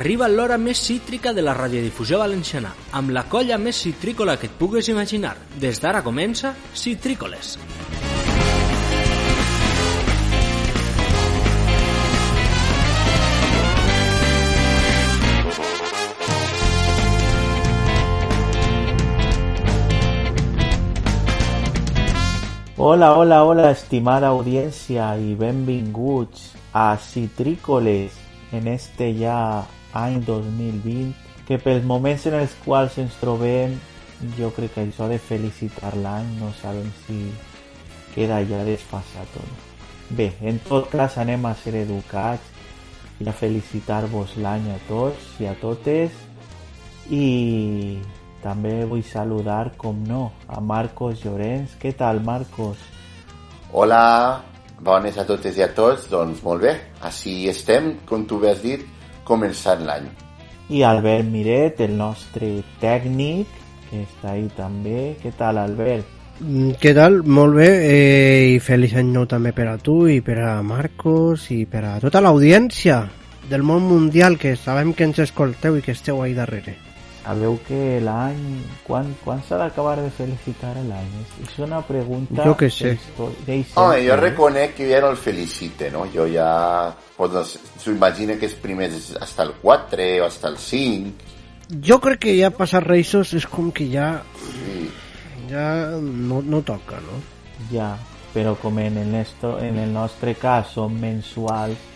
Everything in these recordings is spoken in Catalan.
Arriba l'hora més cítrica de la radiodifusió valenciana, amb la colla més citrícola que et pugues imaginar. Des d'ara comença Citrícoles. Hola, hola, hola, estimada audiencia y benvinguts a Citrícoles en este ja any 2020 que pels moments en els quals ens trobem jo crec que això de felicitar l'any no sabem si queda ja desfasat o no. Bé, en tot cas anem a ser educats i a felicitar-vos l'any a tots i a totes i també vull saludar, com no, a Marcos Llorenç. Què tal, Marcos? Hola, bones a totes i a tots. Doncs molt bé, així estem, com tu bé has dit, començant l'any. I Albert Miret, el nostre tècnic, que està ahí també. Què tal, Albert? Mm, Què tal? Molt bé, eh, i feliç any nou també per a tu i per a Marcos i per a tota l'audiència del món mundial que sabem que ens escolteu i que esteu ahí darrere. Sabeu que l'any... Quan, quan s'ha d'acabar de felicitar l'any? És, una pregunta... Jo què sé. Home, jo reconec que ja no el felicite, no? Jo ja... Pues, no, S'ho imagina que és primer hasta el 4 o hasta el 5. Jo crec que ja passar Reisos és com que ja... Sí. Ja no, no toca, no? Ja, però com en el, nostre, en el nostre cas són mensuals,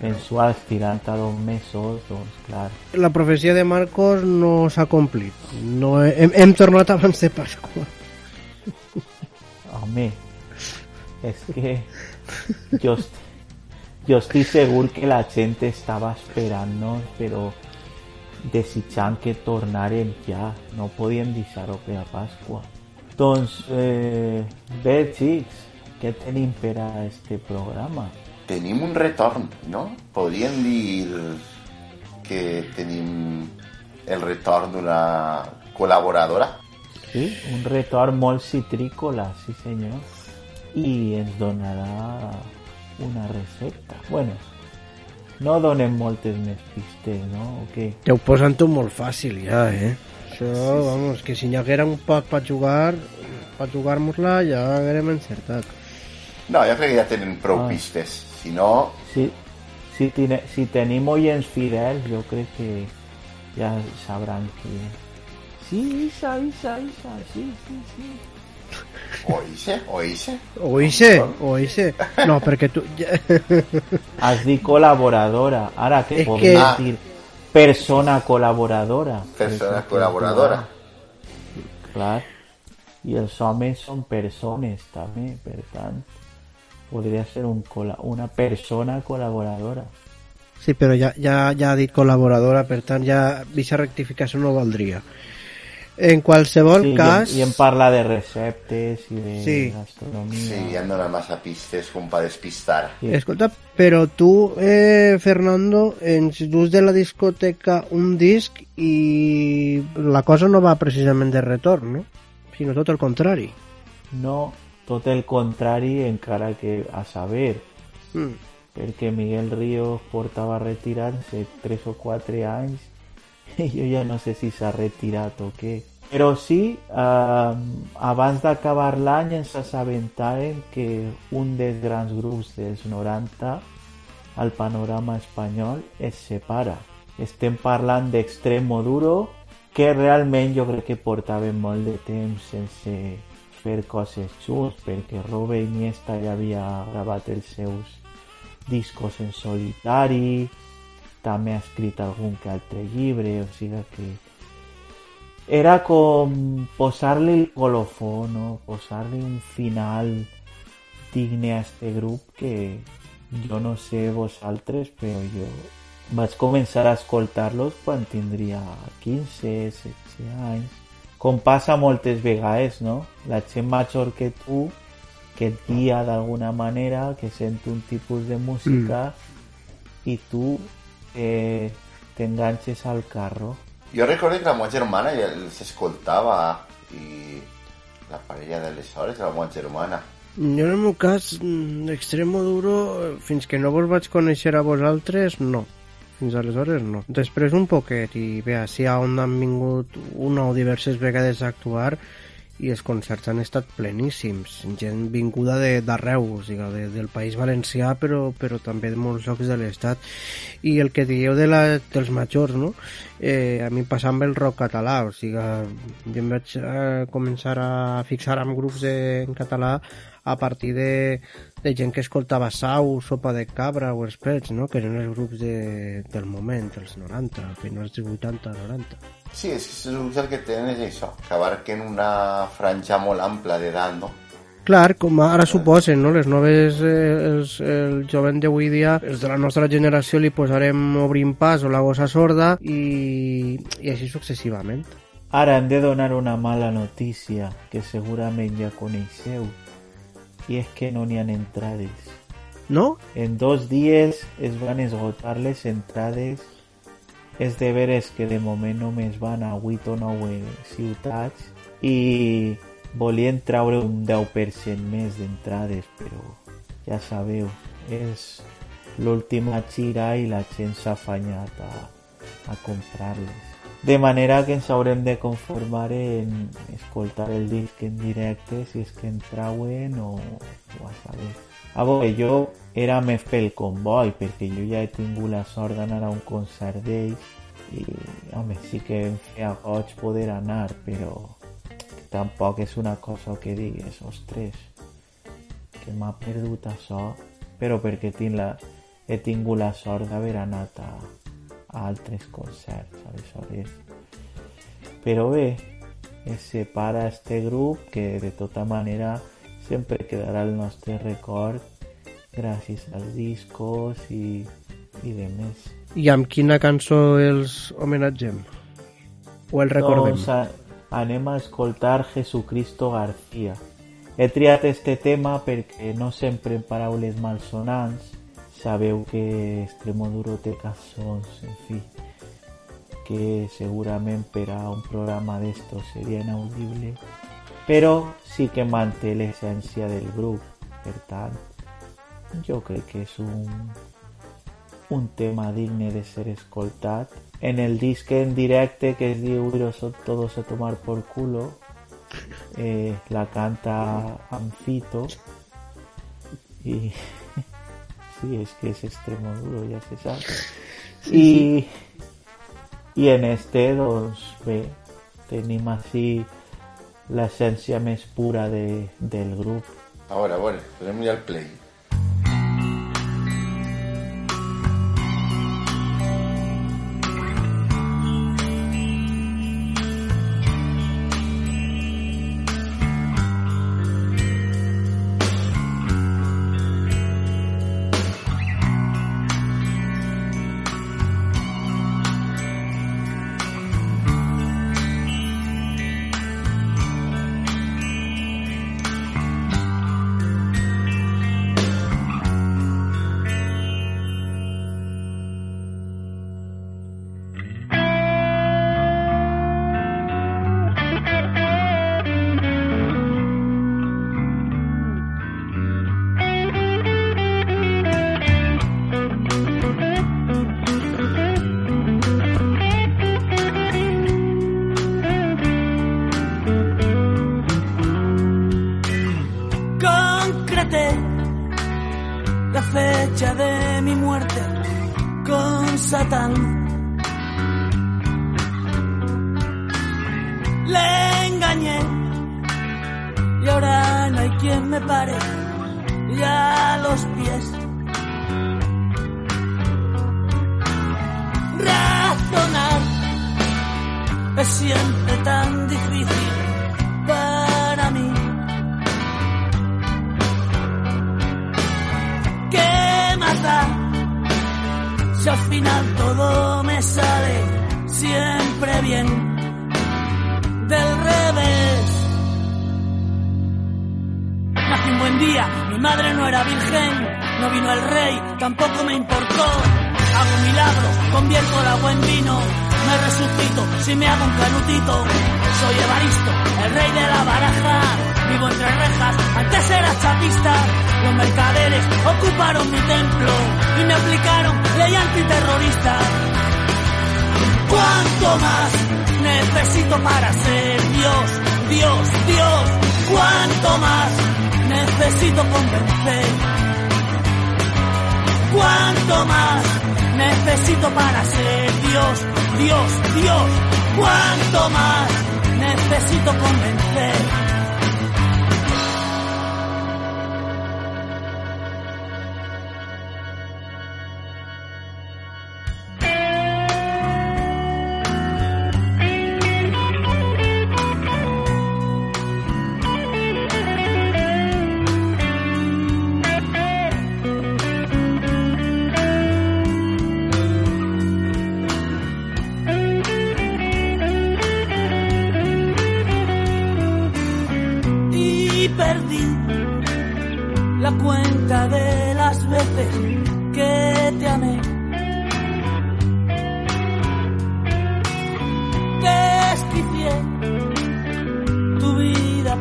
mensuals tirant a dos mesos, doncs clar. La profecia de Marcos no s'ha complit. No, hem, hem tornat abans de Pasqua. Home, és que jo, jo estic segur que la gent estava esperant-nos, però desitjant que tornarem ja. No podíem deixar-ho per a Pasqua. Doncs, eh, bé, xics, què tenim per a este programa? Tenim un retorn, no? Podríem dir que tenim el retorn d'una col·laboradora. Sí, un retorn molt citrícola, sí senyor. I ens donarà una recepta. Bueno, no donem moltes més pistes, no? O què? Te ho posen tu molt fàcil ja, eh? Això, vamos, que si n'hi haguera un poc per jugar, per jugar-nos-la ja haguérem encertat. No, jo crec que ja tenen prou Ah. pistes. Si no, Si, si, tine, si tenim oients fidels, jo crec que ja sabran que... Sí, Isa, Isa, Isa, sí, sí, sí. oíse, oíse. Oíse, oíse. No, perquè tu... Ja... Has dit col·laboradora. Ara què És podem que- dir? Persona col·laboradora. Persona Perquè, col·laboradora. Clar. I els homes són persones també, per tant, podria ser un cola una persona col·laboradora. Sí, però ja, ja, ja ha dit col·laboradora, per tant, ja aquesta rectificació no valdria. En qualsevol Sí, cas... i, I em parla de receptes i de Sí. gastronomia. Sí, ja em dona massa pistes com per despistar. Sí. Escolta, però tu, eh, Fernando, ens dus de la discoteca un disc i la cosa no va precisament de retorn, no? Sinó tot el contrari. No, tot el contrari, encara que a saber, Mm. perquè Miguel Ríos portava a retirar-se 3 o 4 anys i jo ja no sé si s'ha retirat o què. Però sí, eh, abans d'acabar l'any ens assabentàvem que un dels grans grups dels 90 al panorama espanyol es separa. Estem parlant d'Extremo Duro, que realment jo crec que portaven molt de temps sense fer coses junts, perquè Robe Iniesta ja havia gravat els seus discos en solitari, també ha escrit algun que altre llibre, o sigui que era com posar-li el colofó, no? posar-li un final digne a este grup que jo no sé vosaltres, però jo vaig començar a escoltar-los quan tindria 15, 16 anys. Com passa moltes vegades, no? La gent major que tu que et guia d'alguna manera, que sent un tipus de música i tu eh, t'enganxes al carro. Jo recordo que la meva germana ja els escoltava i la parella d'aleshores, la meva germana. Jo en el meu cas, mm, Extremo Duro, fins que no vos vaig conèixer a vosaltres, no. Fins aleshores no. Després un poquet, i bé, així on han vingut una o diverses vegades a actuar, i els concerts han estat pleníssims, gent vinguda d'arreu, o sigui, de, del País Valencià, però, però també de molts llocs de l'Estat. I el que dieu de la, dels majors, no? Eh, a mi passa amb el rock català, o sigui, jo em vaig eh, començar a fixar amb grups de, en català a partir de, de gent que escoltava Sau, Sopa de Cabra o els Prets, no? que eren els grups de, del moment, els 90, finals dels 80-90. Sí, és que els grups el que tenen és això, que abarquen una franja molt ampla d'edat, no? Clar, com ara suposen, no? les noves, eh, els, el jovent d'avui dia, els de la nostra generació li posarem Obrim Pas o La Gossa Sorda i, i així successivament. Ara hem de donar una mala notícia que segurament ja coneixeu y es que no n'hi ha entrades. No? En dos dies es van esgotar les entrades. És de veres que de moment només van a 8 o 9 ciutats i volien traure un 10% més d'entrades, però ja sabeu, és l'última xira i la gent s'ha afanyat a, a comprar-les. De manera que ens haurem de conformar en escoltar el disc en directe si és que en trauen o, o a saber. A veure, jo era més pel comboi perquè jo ja he tingut la sort d'anar a un concert d'ells i home, sí que em feia goig poder anar però tampoc és una cosa que digues ostres que m'ha perdut això però perquè tinc la, he tingut la sort d'haver anat a, altres concerts, aleshores. Però bé, es separa este grup que de tota manera sempre quedarà el nostre record gràcies als discos i, i de més. I amb quina cançó els homenatgem? O el recordem? Doncs a, anem a escoltar Jesucristo García. He triat este tema perquè no sempre en paraules malsonants sabeu que Extremoduro té cançons, en fi, que segurament per a un programa d'estos seria inaudible, però sí que manté l'essència del grup. Per tant, jo que és un, un tema digne de ser escoltat. En el disc en directe que es diu Iros todos a tomar por culo, eh, la canta Amfito i sí, és que és extremo duro, ja se sap. Sí, I, sí. I en este, doncs, bé, tenim així l'essència més pura de, del grup. A veure, a No vino el rey, tampoco me importó. Hago milagros, convierto el agua en vino. Me resucito si me hago un canutito. Soy Evaristo, el rey de la baraja. Vivo entre rejas, antes era chapista. Los mercaderes ocuparon mi templo y me aplicaron ley antiterrorista. ¿Cuánto más necesito para ser Dios? Dios, Dios, ¿cuánto más necesito convencer? ¿Cuánto más necesito para ser Dios? Dios, Dios, ¿cuánto más necesito convencer?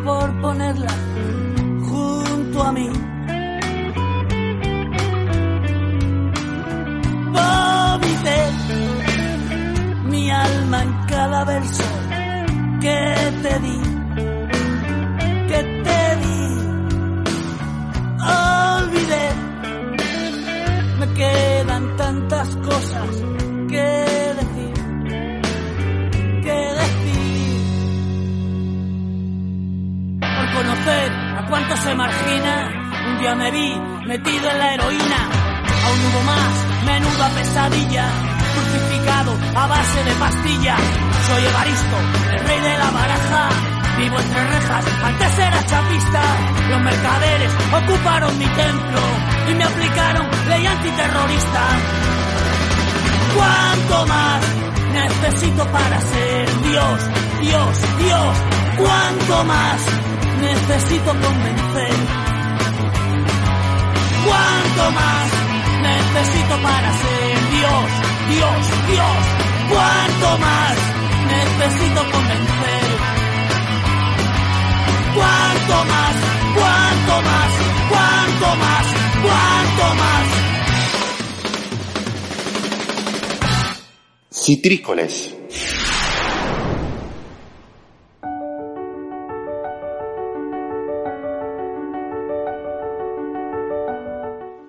por ponerla junto a mí. Citrícoles.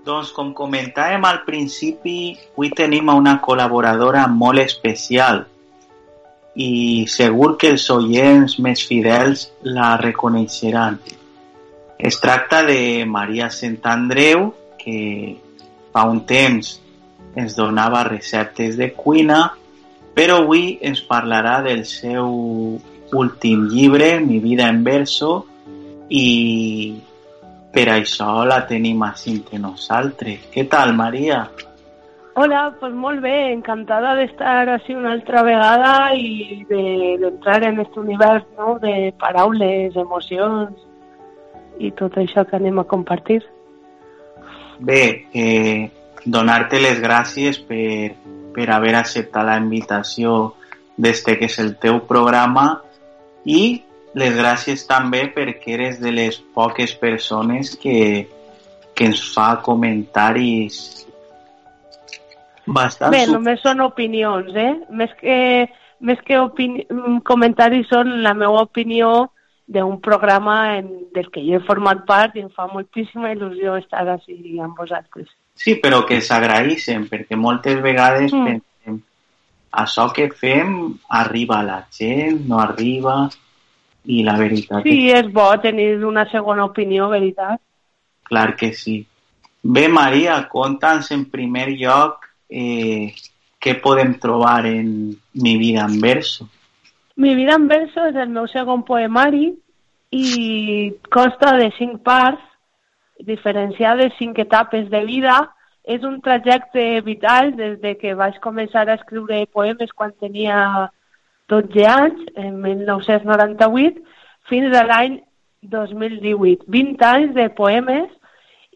Doncs com comentàvem al principi, avui tenim una col·laboradora molt especial i segur que els oients més fidels la reconeixeran. Es tracta de Maria Sant Andreu, que fa un temps ens donava receptes de cuina però avui ens parlarà del seu últim llibre, Mi vida en verso, i per això la tenim així entre nosaltres. Què tal, Maria? Hola, pues molt bé, encantada d'estar així una altra vegada i d'entrar de, en aquest univers no? de paraules, emocions i tot això que anem a compartir. Bé, eh, donar-te les gràcies per, per haver acceptat la invitació d'este que és el teu programa i les gràcies també perquè eres de les poques persones que, que ens fa comentaris bastant... Bé, només són opinions, eh? Més que, més que opini... comentaris són la meva opinió d'un programa en, del que jo he format part i em fa moltíssima il·lusió estar així amb vosaltres. Sí, però que s'agraïssin, perquè moltes vegades mm. pensem això que fem arriba a la gent, no arriba, i la veritat... Sí, és bo tenir una segona opinió, veritat. Clar que sí. Bé, Maria, conta'ns en primer lloc eh, què podem trobar en Mi vida en verso. Mi vida en verso és el meu segon poemari i consta de cinc parts diferenciades cinc etapes de vida. És un trajecte vital des de que vaig començar a escriure poemes quan tenia 12 anys, en 1998, fins a l'any 2018. 20 anys de poemes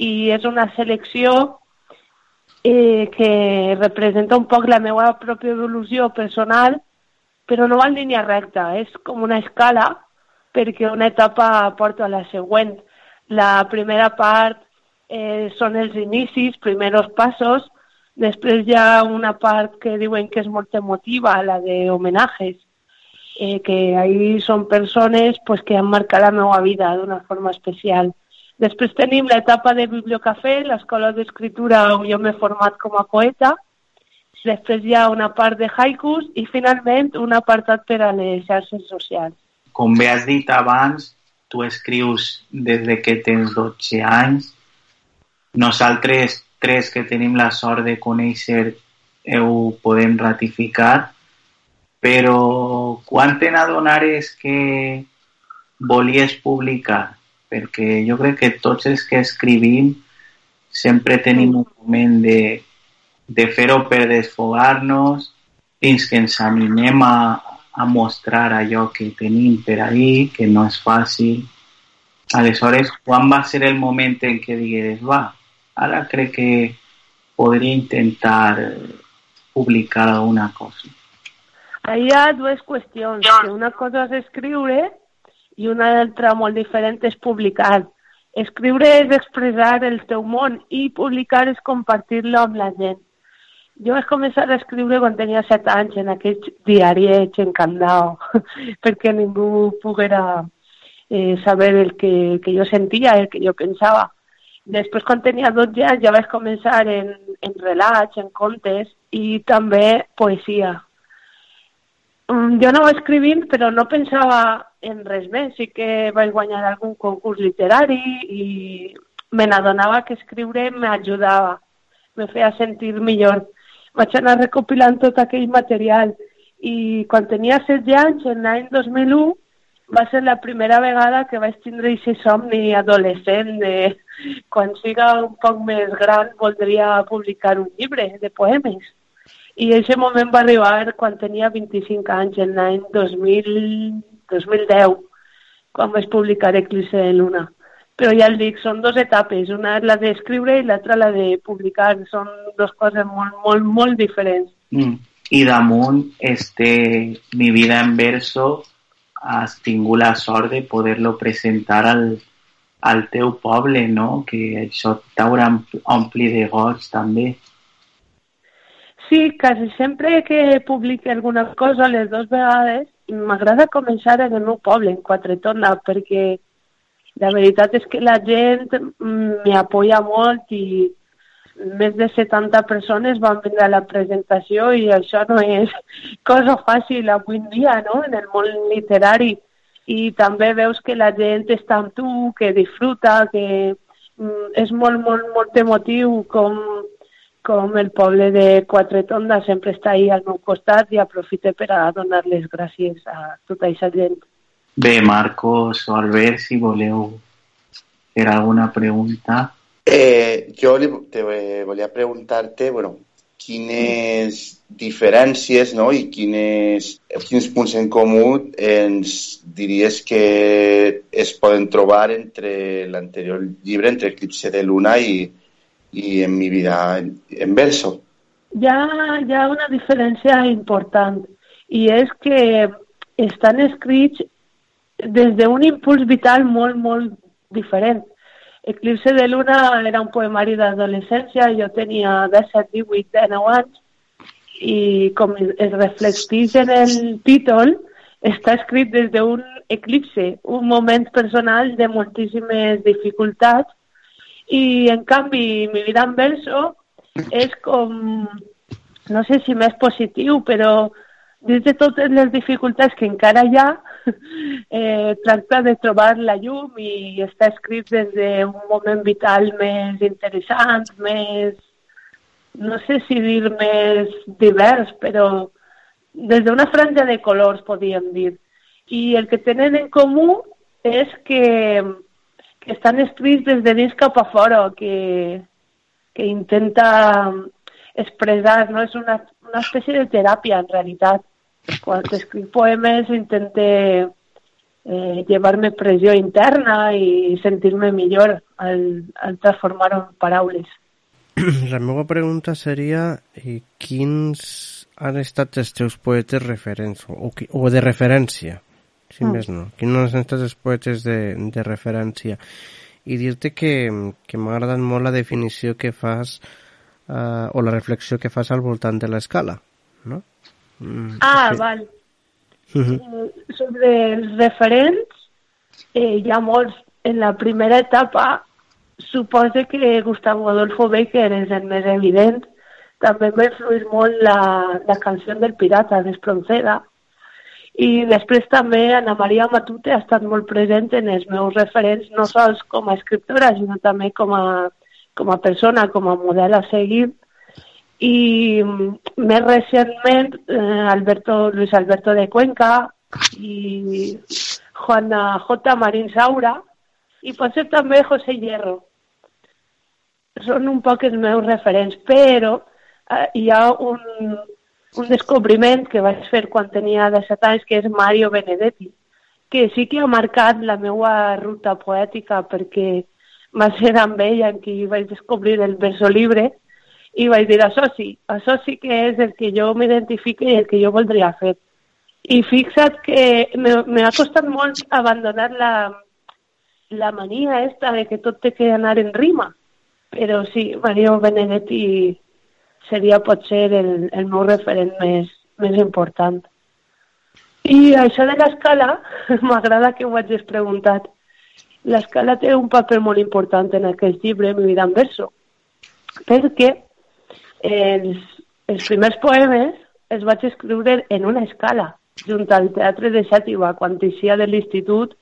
i és una selecció eh, que representa un poc la meva pròpia evolució personal però no va en línia recta, és com una escala perquè una etapa porta a la següent. La primera part eh, són els inicis, primeros passos, després hi ha una part que diuen que és molt emotiva, la de homenajes, eh, que ahí són persones pues, que han marcat la meva vida d'una forma especial. Després tenim l'etapa de Bibliocafé, l'escola d'escriptura on jo m'he format com a poeta, després hi ha una part de haikus i finalment un apartat per a les xarxes socials. Com bé has dit abans, tu escrius des de que tens 12 anys. Nosaltres tres que tenim la sort de conèixer ho podem ratificar, però quan te n'adonares que volies publicar? Perquè jo crec que tots els que escrivim sempre tenim un moment de, de fer-ho per desfogar-nos fins que ens animem a, a mostrar allò que tenim per ahir, que no és fàcil. Aleshores, quan va ser el moment en què digueres, va, ara crec que podria intentar publicar alguna cosa? Hi ha dues qüestions. Que una cosa és escriure i una altra molt diferent és publicar. Escriure és expressar el teu món i publicar és compartir-lo amb la gent. Jo vaig començar a escriure quan tenia set anys en aquell diariet encandau, perquè ningú poguera eh, saber el que, que jo sentia, el que jo pensava. Després, quan tenia 12 anys, ja vaig començar en, en relats, en contes i també poesia. Mm, jo no escrivint, però no pensava en res més. Sí que vaig guanyar algun concurs literari i me n'adonava que escriure m'ajudava, me feia sentir millor. Vaig anar recopilant tot aquell material i quan tenia 16 anys, en l'any 2001, va ser la primera vegada que vaig tindre aquest somni adolescent de quan siga un poc més gran voldria publicar un llibre de poemes. I aquest moment va arribar quan tenia 25 anys, en l'any 2010, quan vaig publicar Eclipse de Luna. Però ja el dic, són dues etapes, una és la d'escriure i l'altra la de publicar, són dues coses molt, molt, molt diferents. Mm. I damunt, este, mi vida en verso, has tingut la sort de poder-lo presentar al, al teu poble, no? Que això t'haurà ompli de goig també. Sí, quasi sempre que publique alguna cosa, les dues vegades, m'agrada començar en el meu poble, en Quatretona, perquè la veritat és que la gent m'hi apoya molt i més de 70 persones van vindre a la presentació i això no és cosa fàcil avui en dia, no?, en el món literari. I també veus que la gent està amb tu, que disfruta, que mm, és molt, molt, molt emotiu com com el poble de Quatretonda sempre està ahí al meu costat i aprofite per a donar les gràcies a tota aquesta gent. Bé, Marcos o Albert, si voleu fer alguna pregunta. Eh, jo li, te volia preguntar-te, bueno, quines diferències no? i quines, quins punts en comú ens diries que es poden trobar entre l'anterior llibre, entre Eclipse de Luna i, y en mi vida en, en verso. Ya, ya una diferència important i és que estan escrits des d'un impuls vital molt, molt diferent. Eclipse de Luna era un poemari d'adolescència, jo tenia 17, 18, 19 anys, i com es reflecteix en el títol, està escrit des d'un eclipse, un moment personal de moltíssimes dificultats i en canvi mi vida en verso és com, no sé si més positiu, però des de totes les dificultats que encara hi ha, eh, tracta de trobar la llum i està escrit des d'un moment vital més interessant, més, no sé si dir més divers, però des d'una franja de colors, podríem dir. I el que tenen en comú és que que estan escrits des de dins cap a fora, que, que intenta expressar, no? És una, una espècie de teràpia, en realitat. Quan escric poemes intente eh, llevar-me pressió interna i sentir-me millor al, al transformar-ho en paraules. La meva pregunta seria eh, quins han estat els teus poetes referents, o, o de referència, si Mm. més no? Quins han estat els poetes de, de referència? I dir-te que, que m'ha agradat molt la definició que fas eh, o la reflexió que fas al voltant de l'escala, no? Mm, Ah, sí. val. Mhm. Eh, sobre els referents, eh, hi ha molts. En la primera etapa, suposo que Gustavo Adolfo Bécquer és el més evident. També va influir molt la, la canció del pirata d'Espronceda. I després també Ana Maria Matute ha estat molt present en els meus referents, no sols com a escriptora, sinó també com a, com a persona, com a model a seguir. I mm, més recentment, eh, Alberto, Luis Alberto de Cuenca i Juana J. Marín Saura i potser també José Hierro. Són un poc els meus referents, però eh, hi ha un, un descobriment que vaig fer quan tenia 17 anys, que és Mario Benedetti, que sí que ha marcat la meva ruta poètica perquè va ser amb ell en qui vaig descobrir el verso libre i vaig dir, això sí, això sí que és el que jo m'identifique i el que jo voldria fer. I fixa't que me- me ha costat molt abandonar la, la mania esta de que tot té que anar en rima. Però sí, Mario Benedetti seria potser el, el meu referent més, més important. I això de l'escala, m'agrada que ho hagis preguntat. L'escala té un paper molt important en aquest llibre, Mi vida en verso, perquè els, els primers poemes els vaig escriure en una escala, junt al Teatre de Xàtiva, quan eixia de l'institut,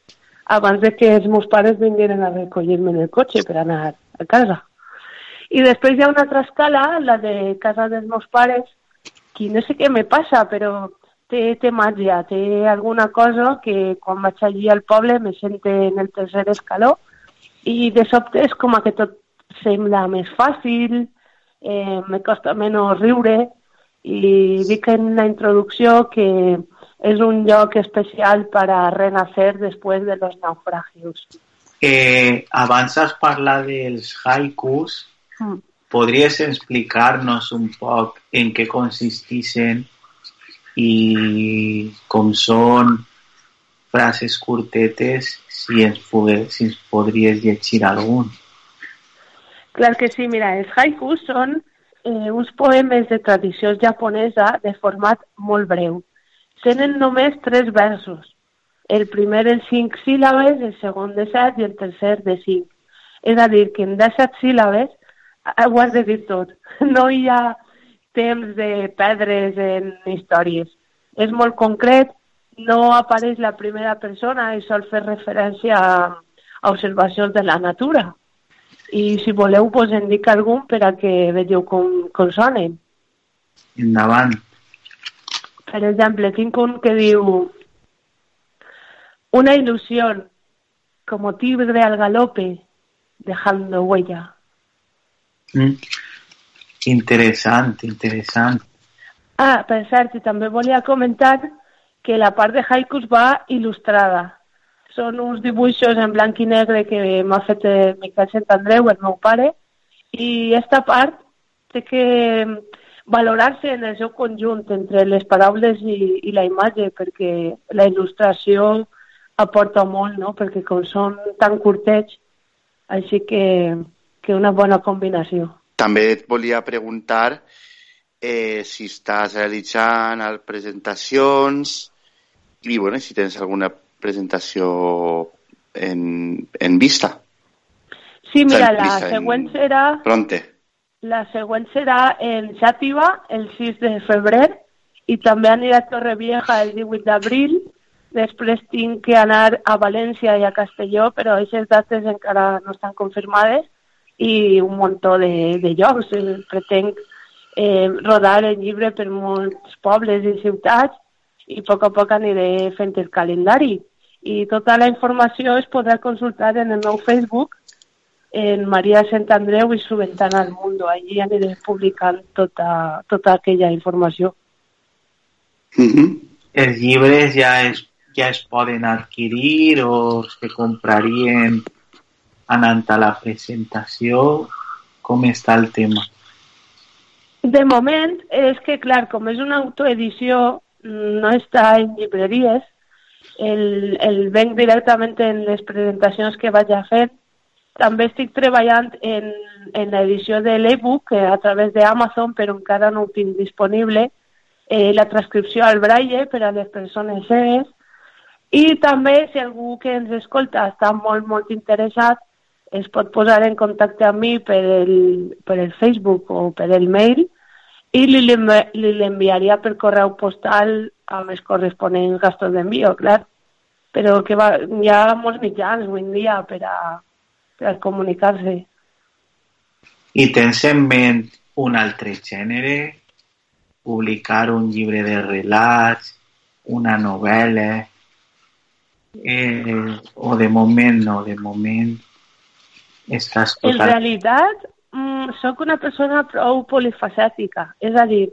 abans de que els meus pares vingueren a recollir-me en el cotxe per anar a casa. I després hi ha una altra escala, la de casa dels meus pares, que no sé què me passa, però té, té màgia, té alguna cosa que quan vaig allí al poble me sente en el tercer escaló i de sobte és com que tot sembla més fàcil, eh, me costa menys riure i dic en la introducció que és un lloc especial per a renacer després de los naufragios. Eh, abans has parlat dels haikus. Mm. ¿Podrías explicarnos un poc en què consisteixen i com són frases curtetes, si ens, pogués, si ens podries llegir algun? Clar que sí, mira, els haikus són eh, uns poemes de tradició japonesa de format molt breu. Tenen només tres versos. El primer en cinc síl·labes, el segon de set i el tercer de cinc. És a dir, que en set síl·labes eh, ho has de dir tot. No hi ha temps de perdre's en històries. És molt concret, no apareix la primera persona i sol fer referència a observacions de la natura. I si voleu, pues en dic algun per a que veieu com, com sonen. Endavant. Per exemple, tinc un que diu una ilusión como tigre al galope dejando huella. Mm. Interessant, interessant. Ah, cert, i també volia comentar que la part de haikus va il·lustrada. Són uns dibuixos en blanc i negre que m'ha fet eh, Miquel Sant Andreu, el meu pare, i esta part té que valorar-se en el seu conjunt entre les paraules i, i la imatge, perquè la il·lustració aporta molt, no? perquè com són tan curtets, així que, que una bona combinació. També et volia preguntar eh, si estàs realitzant al- presentacions i bueno, si tens alguna presentació en, en vista. Sí, mira, la següent serà Pronte. La següent serà en Xàtiva, el 6 de febrer, i també aniré a Torrevieja el 18 d'abril. Després tinc que anar a València i a Castelló, però aquestes dates encara no estan confirmades, i un muntó de, de llocs. Pretenc eh, rodar el llibre per molts pobles i ciutats, i a poc a poc aniré fent el calendari. I tota la informació es podrà consultar en el meu Facebook, en Maria Sant Andreu i su ventana al mundo. Allí aniré publicant tota, tota aquella informació. Mhm. Els llibres ja es, ja es poden adquirir o se comprarien anant a la presentació? Com està el tema? De moment, és que, clar, com és una autoedició, no està en llibreries, el, el venc directament en les presentacions que vaig a fer. També estic treballant en, en l'edició de l'e-book a través d'Amazon, però encara no ho tinc disponible, eh, la transcripció al braille per a les persones cegues, i també, si algú que ens escolta està molt, molt interessat, es pot posar en contacte amb mi per el, per el Facebook o per el mail i li, li l'enviaria per correu postal amb els corresponents gastos d'envio, clar. Però que va, hi ha molts mitjans avui dia per a, per a comunicar-se. I tens en ment un altre gènere? Publicar un llibre de relats, una novel·la, eh, o de moment no, de moment estàs total... En realitat, mm, sóc una persona prou polifacètica, és a dir,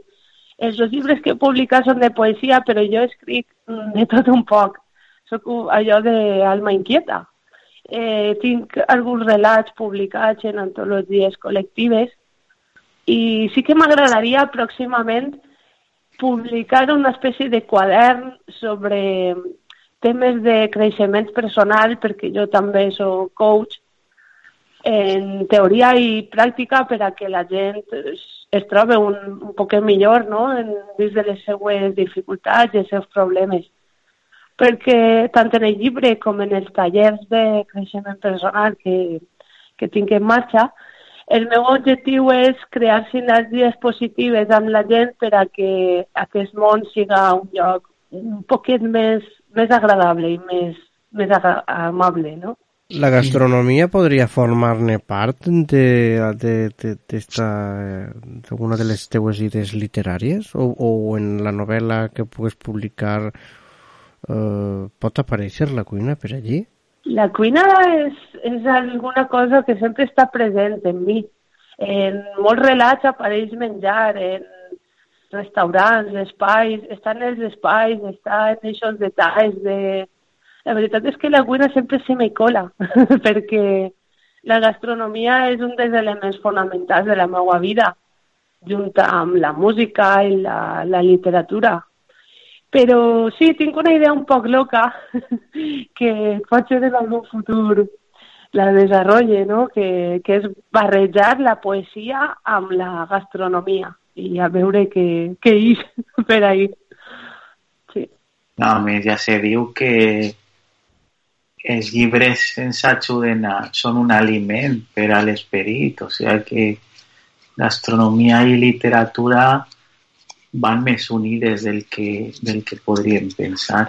els dos llibres que he publicat són de poesia, però jo escric mm, de tot un poc. Soc allò d'alma inquieta. Eh, tinc alguns relats publicats en antologies col·lectives i sí que m'agradaria pròximament publicar una espècie de quadern sobre temes de creixement personal, perquè jo també soc coach, en teoria i pràctica per a que la gent es, trobi un, un poc millor no? en, dins de les seues dificultats i els seus problemes. Perquè tant en el llibre com en els tallers de creixement personal que, que tinc en marxa, el meu objectiu és crear sinergies positives amb la gent per a que aquest món siga un lloc un poquet més, més agradable i més, més amable, no? La gastronomía podría formar-ne part de, de, de, de, de una de les teues idees literàries o, o en la novel·la que pugues publicar eh, pot aparèixer la cuina per allí? La cuina és, és alguna cosa que sempre està present en mi. En molts relats apareix menjar, en restaurants, espais, estan els espais, estan aquests detalls de, la veritat és que la cuina sempre se me cola, perquè la gastronomia és un dels elements fonamentals de la meva vida, junt amb la música i la, la literatura. Però sí, tinc una idea un poc loca que potser en algun futur la desenvolupe, no? que, que és barrejar la poesia amb la gastronomia i a veure què, què és per ahí. Sí. No, a més ja se diu que els llibres ens ajuden són un aliment per a l'esperit, o sigui que gastronomia i literatura van més unides del que, del que podríem pensar.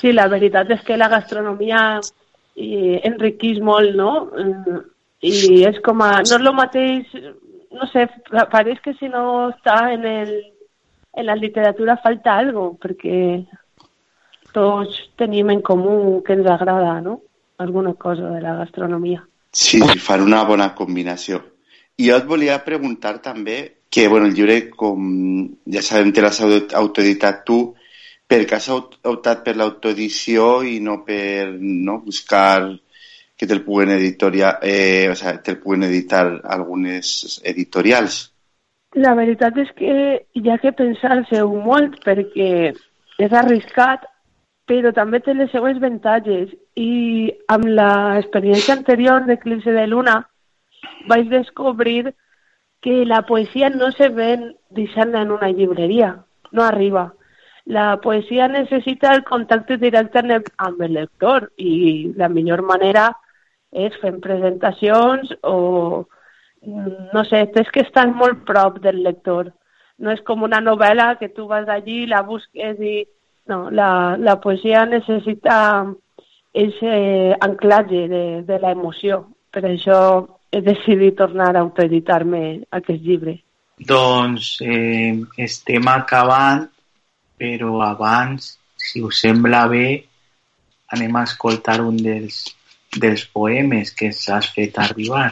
Sí, la veritat és que la gastronomia enriquís molt, no? Mm, I és com a... No és el mateix... No sé, pareix que si no està en, el, en la literatura falta algo, perquè tots tenim en comú que ens agrada, no? Alguna cosa de la gastronomia. Sí, sí, fan una bona combinació. I jo et volia preguntar també que, bueno, el llibre, com ja sabem, te l'has autoeditat tu, per què has optat per l'autoedició i no per no, buscar que te'l puguen, editoria, eh, o sea, te puguen editar algunes editorials? La veritat és que hi ha que pensar-se-ho molt perquè és arriscat però també té les seues avantatges i amb l'experiència anterior d'Eclipse de Luna vaig descobrir que la poesia no se ven deixant en una llibreria, no arriba. La poesia necessita el contacte directe amb el lector i la millor manera és fent presentacions o, no sé, és que estàs molt prop del lector. No és com una novel·la que tu vas allí, la busques i no, la, la poesia necessita aquest anclatge de, de la emoció. Per això he decidit tornar a autoeditar-me aquest llibre. Doncs eh, estem acabant, però abans, si us sembla bé, anem a escoltar un dels, dels poemes que s'has fet arribar.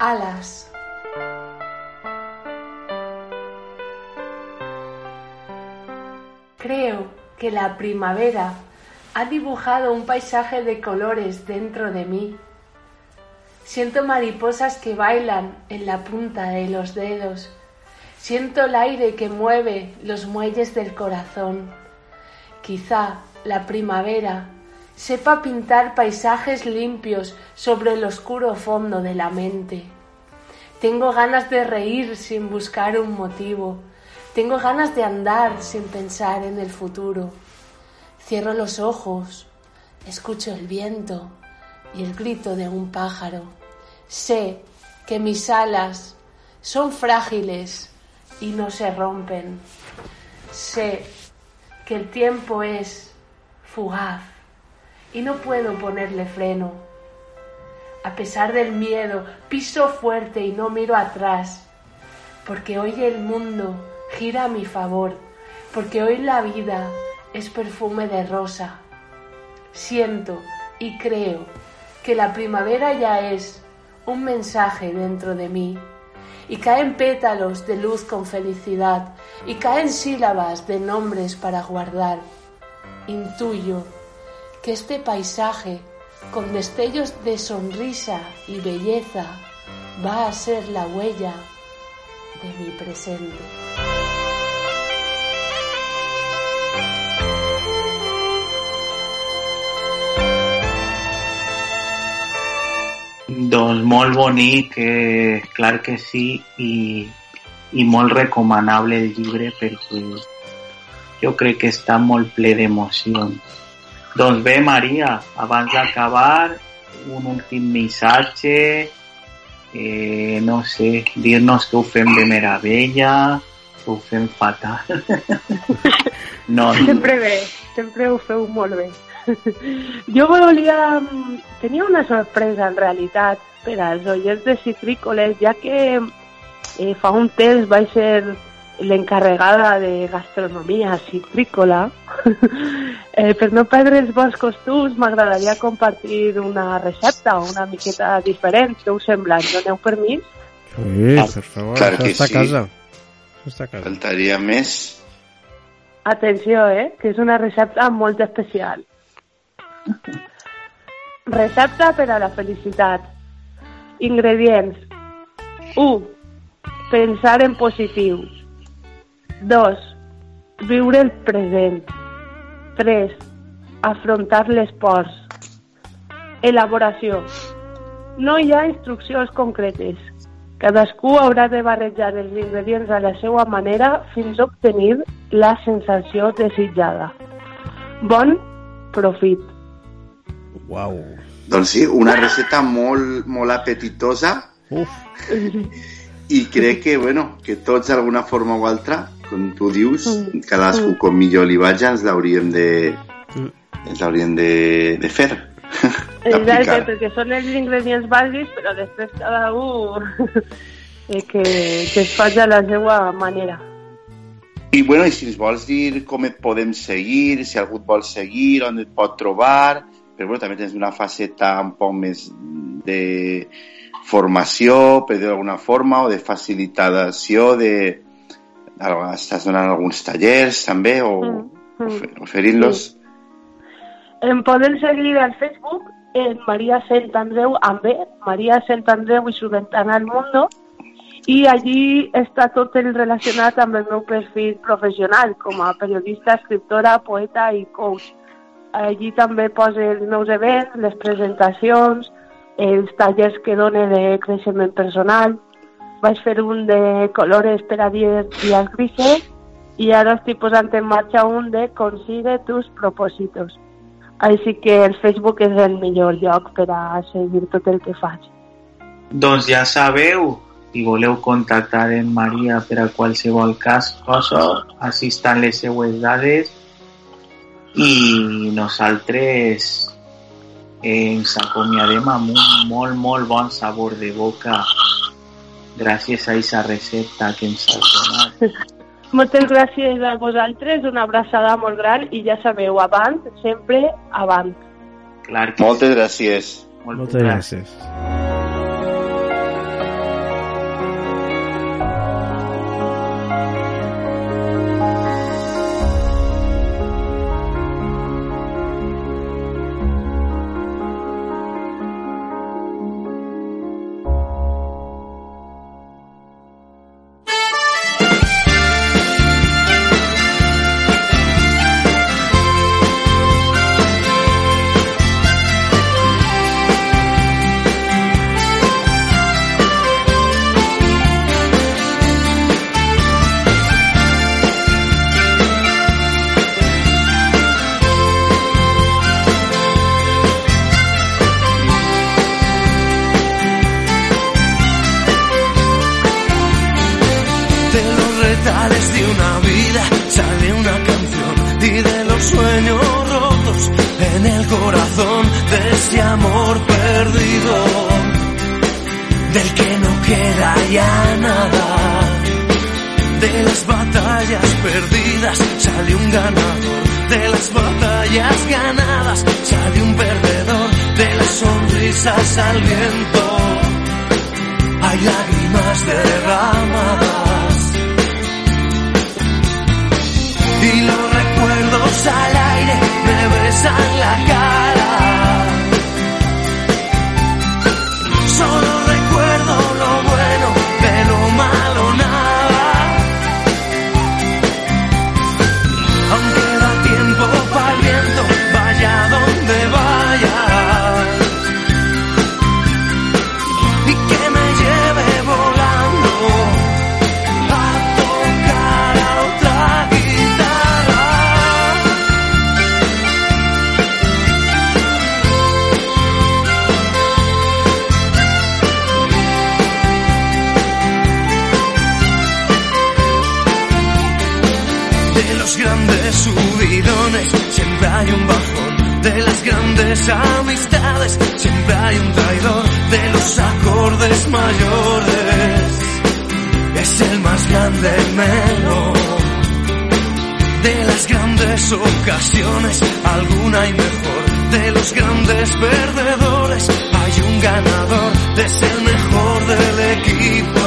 Alas Creo que la primavera ha dibujado un paisaje de colores dentro de mí. Siento mariposas que bailan en la punta de los dedos. Siento el aire que mueve los muelles del corazón. Quizá la primavera sepa pintar paisajes limpios sobre el oscuro fondo de la mente. Tengo ganas de reír sin buscar un motivo. Tengo ganas de andar sin pensar en el futuro. Cierro los ojos, escucho el viento y el grito de un pájaro. Sé que mis alas son frágiles y no se rompen. Sé que el tiempo es fugaz y no puedo ponerle freno. A pesar del miedo, piso fuerte y no miro atrás, porque hoy el mundo gira a mi favor, porque hoy la vida es perfume de rosa. Siento y creo que la primavera ya es un mensaje dentro de mí y caen pétalos de luz con felicidad y caen sílabas de nombres para guardar. Intuyo que este paisaje, con destellos de sonrisa y belleza, va a ser la huella de mi presente. Doncs molt bonic, eh, clar que sí, i, i molt recomanable el llibre perquè jo crec que està molt ple d'emocions. Doncs bé, Maria, abans d'acabar, un últim missatge, eh, no sé, dir-nos que ho fem de meravella, que ho fem fatal. no, sempre bé, sempre ho feu molt bé. Jo volia... Tenia una sorpresa, en realitat, per als oients de Citrícoles, ja que eh, fa un temps vaig ser l'encarregada de gastronomia citrícola. eh, per no perdre els bons costums, m'agradaria compartir una recepta una miqueta diferent. Què us sembla? Doneu permís? Sí, per favor, Clar que està a sí. casa. Això està a casa. Faltaria més. Atenció, eh? Que és una recepta molt especial. Recepta per a la felicitat. Ingredients. 1. Pensar en positiu. 2. Viure el present. 3. Afrontar les pors. Elaboració. No hi ha instruccions concretes. Cadascú haurà de barrejar els ingredients a la seva manera fins a obtenir la sensació desitjada. Bon profit. Uau. Doncs sí, una recepta molt, molt apetitosa Uf. i crec que, bueno, que tots d'alguna forma o altra, com tu dius, Mm. cadascú com millor li vaja, ens l'hauríem de, Mm. ens l'hauríem de, de fer. Exacte, perquè són els ingredients bàsics, però després cada un eh, que, que es faci a la seva manera. I, bueno, i si ens vols dir com et podem seguir, si algú et vol seguir, on et pot trobar, però bueno, també tens una faceta un poc més de formació, per dir d'alguna forma, o de facilitació, de... Estàs donant alguns tallers, també, o Mm, mm. ofe- oferint-los? Em poden seguir al Facebook en Maria Sant Andreu amb B, Maria Sant Andreu i su ventana al mundo, i allí està tot el relacionat amb el meu perfil professional com a periodista, escriptora, poeta i coach. Allí també poso els meus events, les presentacions, els tallers que done de creixement personal. Vaig fer un de colores per a dies, dies grises i ara estic posant en marxa un de consigue tus propósitos. Així que el Facebook és el millor lloc per a seguir tot el que faig. Doncs ja sabeu, si voleu contactar en Maria per a qualsevol cas, cosa, així estan les seues dades i nosaltres ens acomiadem amb un molt, molt bon sabor de boca gràcies a aquesta recepta que ens has donat. Moltes gràcies a vosaltres, una abraçada molt gran i ja sabeu, avant, sempre avant. Clar que Moltes gràcies. sí. Moltes, Moltes gràcies. Una vida sale una canción y de los sueños rotos en el corazón de ese amor perdido, del que no queda ya nada. De las batallas perdidas sale un ganador, de las batallas ganadas sale un perdedor, de las sonrisas al viento hay lágrimas derramadas y los recuerdos al aire me besan la cara. Los grandes subidones siempre hay un bajón. De las grandes amistades siempre hay un traidor. De los acordes mayores es el más grande menor. De las grandes ocasiones alguna y mejor. De los grandes perdedores hay un ganador. Es el mejor del equipo.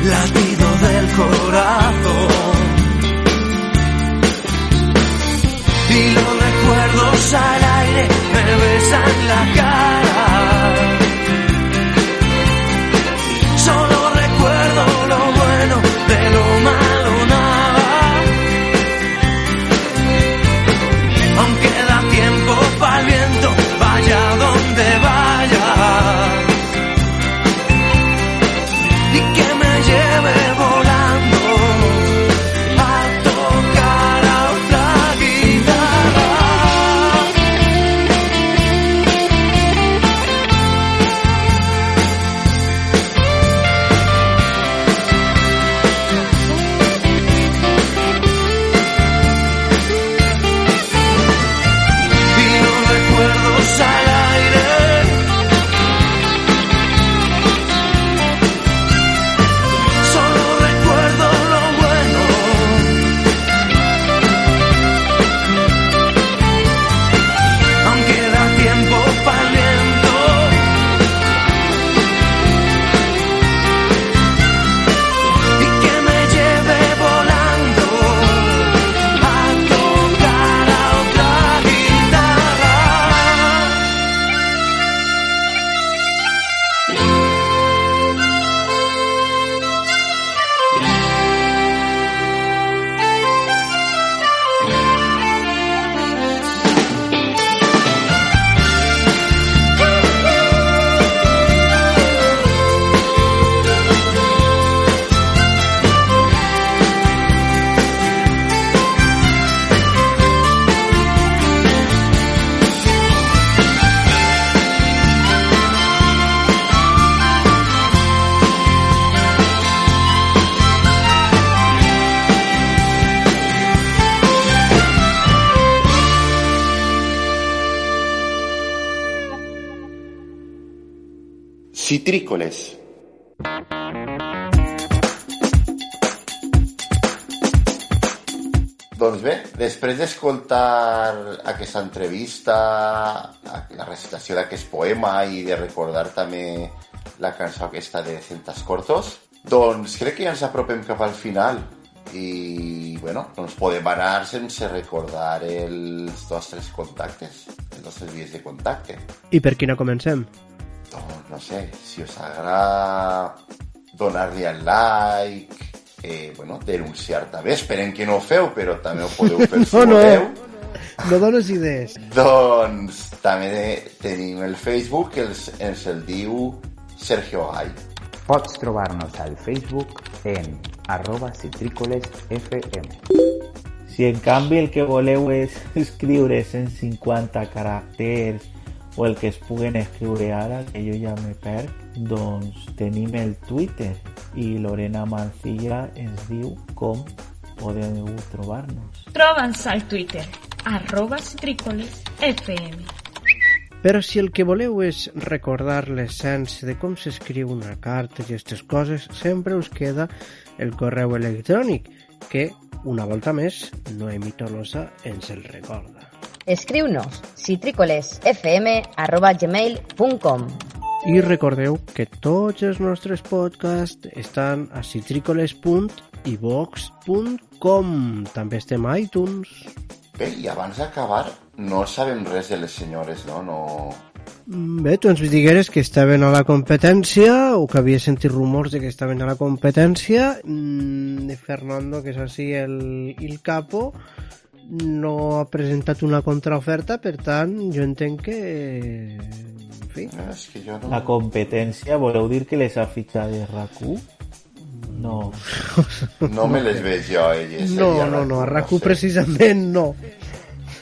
El latido del corazón. Recuerdos al aire me besan la cara. Aquesta entrevista, la recitació d'aquest poema i de recordar també la cançó aquesta de Centas Cortos, doncs crec que ja ens apropem cap al final i, bueno, no ens podem anar sense recordar els nostres contactes, els nostres vies de contacte. I per quina comencem? Doncs no sé, si us agrada donar-li al like, eh, bueno, denunciar també, esperem que no ho feu, però també ho podeu fer si No, no. voleu. No dones idees. Doncs també tenim el Facebook, que ens, ens el diu Sergio Gai. Pots trobar-nos al Facebook en arroba citrícolesfm. Si en canvi el que voleu és escriure 150 caràcters o el que es puguen escriure ara, que jo ja me perc, Doncs tenim el Twitter i Lorena Mancilla ens diu com podeu trobar-nos. Troba'ns al Twitter, arroba FM. Però si el que voleu és recordar l'essència de com s'escriu una carta i aquestes coses, sempre us queda el correu electrònic, que, una volta més, Noemi Tolosa ens el recorda. Escriu-nos citricolesfm.gmail.com I recordeu que tots els nostres podcasts estan a citricoles.ivox.com També estem a iTunes. Bé, i abans d'acabar, no sabem res de les senyores, no? No... Bé, tu ens digueres que estaven a la competència o que havia sentit rumors de que estaven a la competència mm, de Fernando, que és així el, el capo, no ha presentat una contraoferta, per tant, jo entenc que... En fi. No, és que jo no... La competència, voleu dir que les ha fitxat de RAC1? No. No me les veig jo, elles. No, no, no, a RAC1, RAC1 sé. precisament no.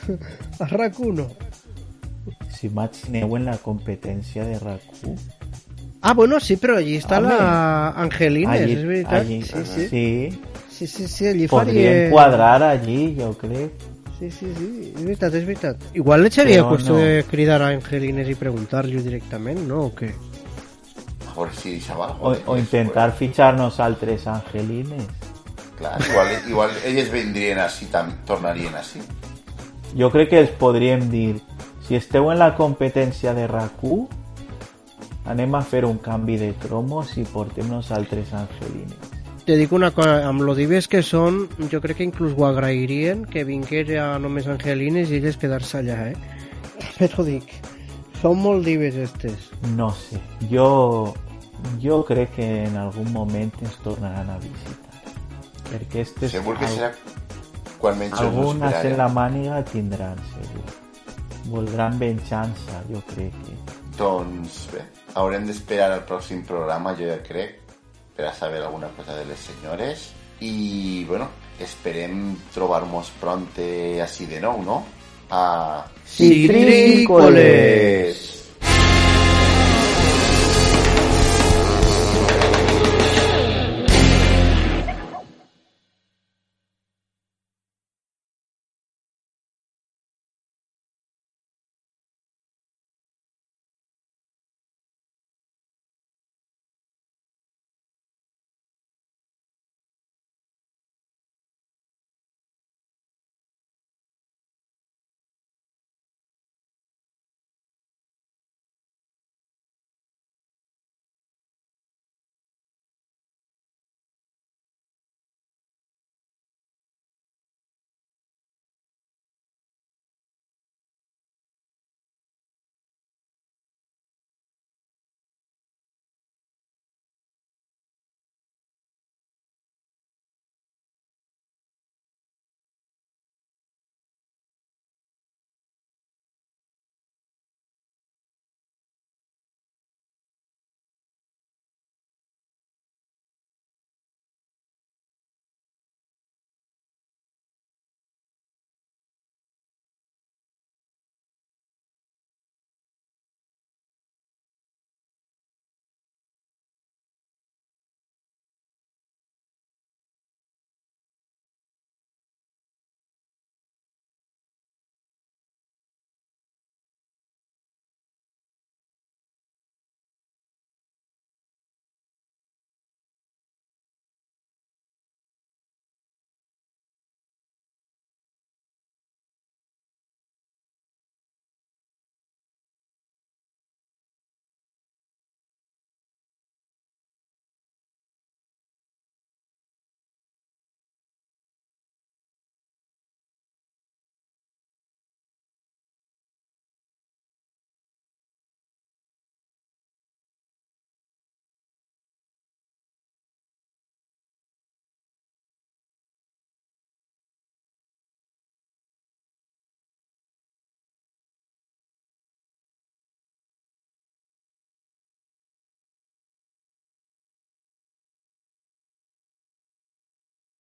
A RAC1 no. Si imagineu en la competència de RAC1. Ah, bueno, sí, però allí està Home. la Angelines, Allí- és veritat. allí- sí, sí. sí. Sí, sí, sí, allí Podríem faria... quadrar allí, jo crec. Sí, sí, sí, és veritat, és veritat. Igual le seria qüestió no. de cridar a Angelines i preguntar-li directament, no? O què? A deixava O, o intentar fitxar-nos altres angelines. Clar, igual, igual elles vendrien així, tam, tornarien així. Jo crec que els podríem dir si esteu en la competència de RAC1 anem a fer un canvi de cromos i portem nosaltres angelines. Te dic una cosa, amb lo dives que són, jo crec que inclús ho agrairien que vinguera només Angelines i elles quedar-se allà, eh? Però dic, són molt dives estes. No sé, jo, jo crec que en algun moment ens tornaran a visitar. Perquè estes... Segur que al- serà quan menys Algunes en la màniga tindran, segur. Voldran venjança, jo crec que... Doncs bé, haurem d'esperar al pròxim programa, jo ja crec, per a saber alguna cosa de les senyores. I, bueno, esperem trobar-nos pronte així de nou, no? A... Citrícoles!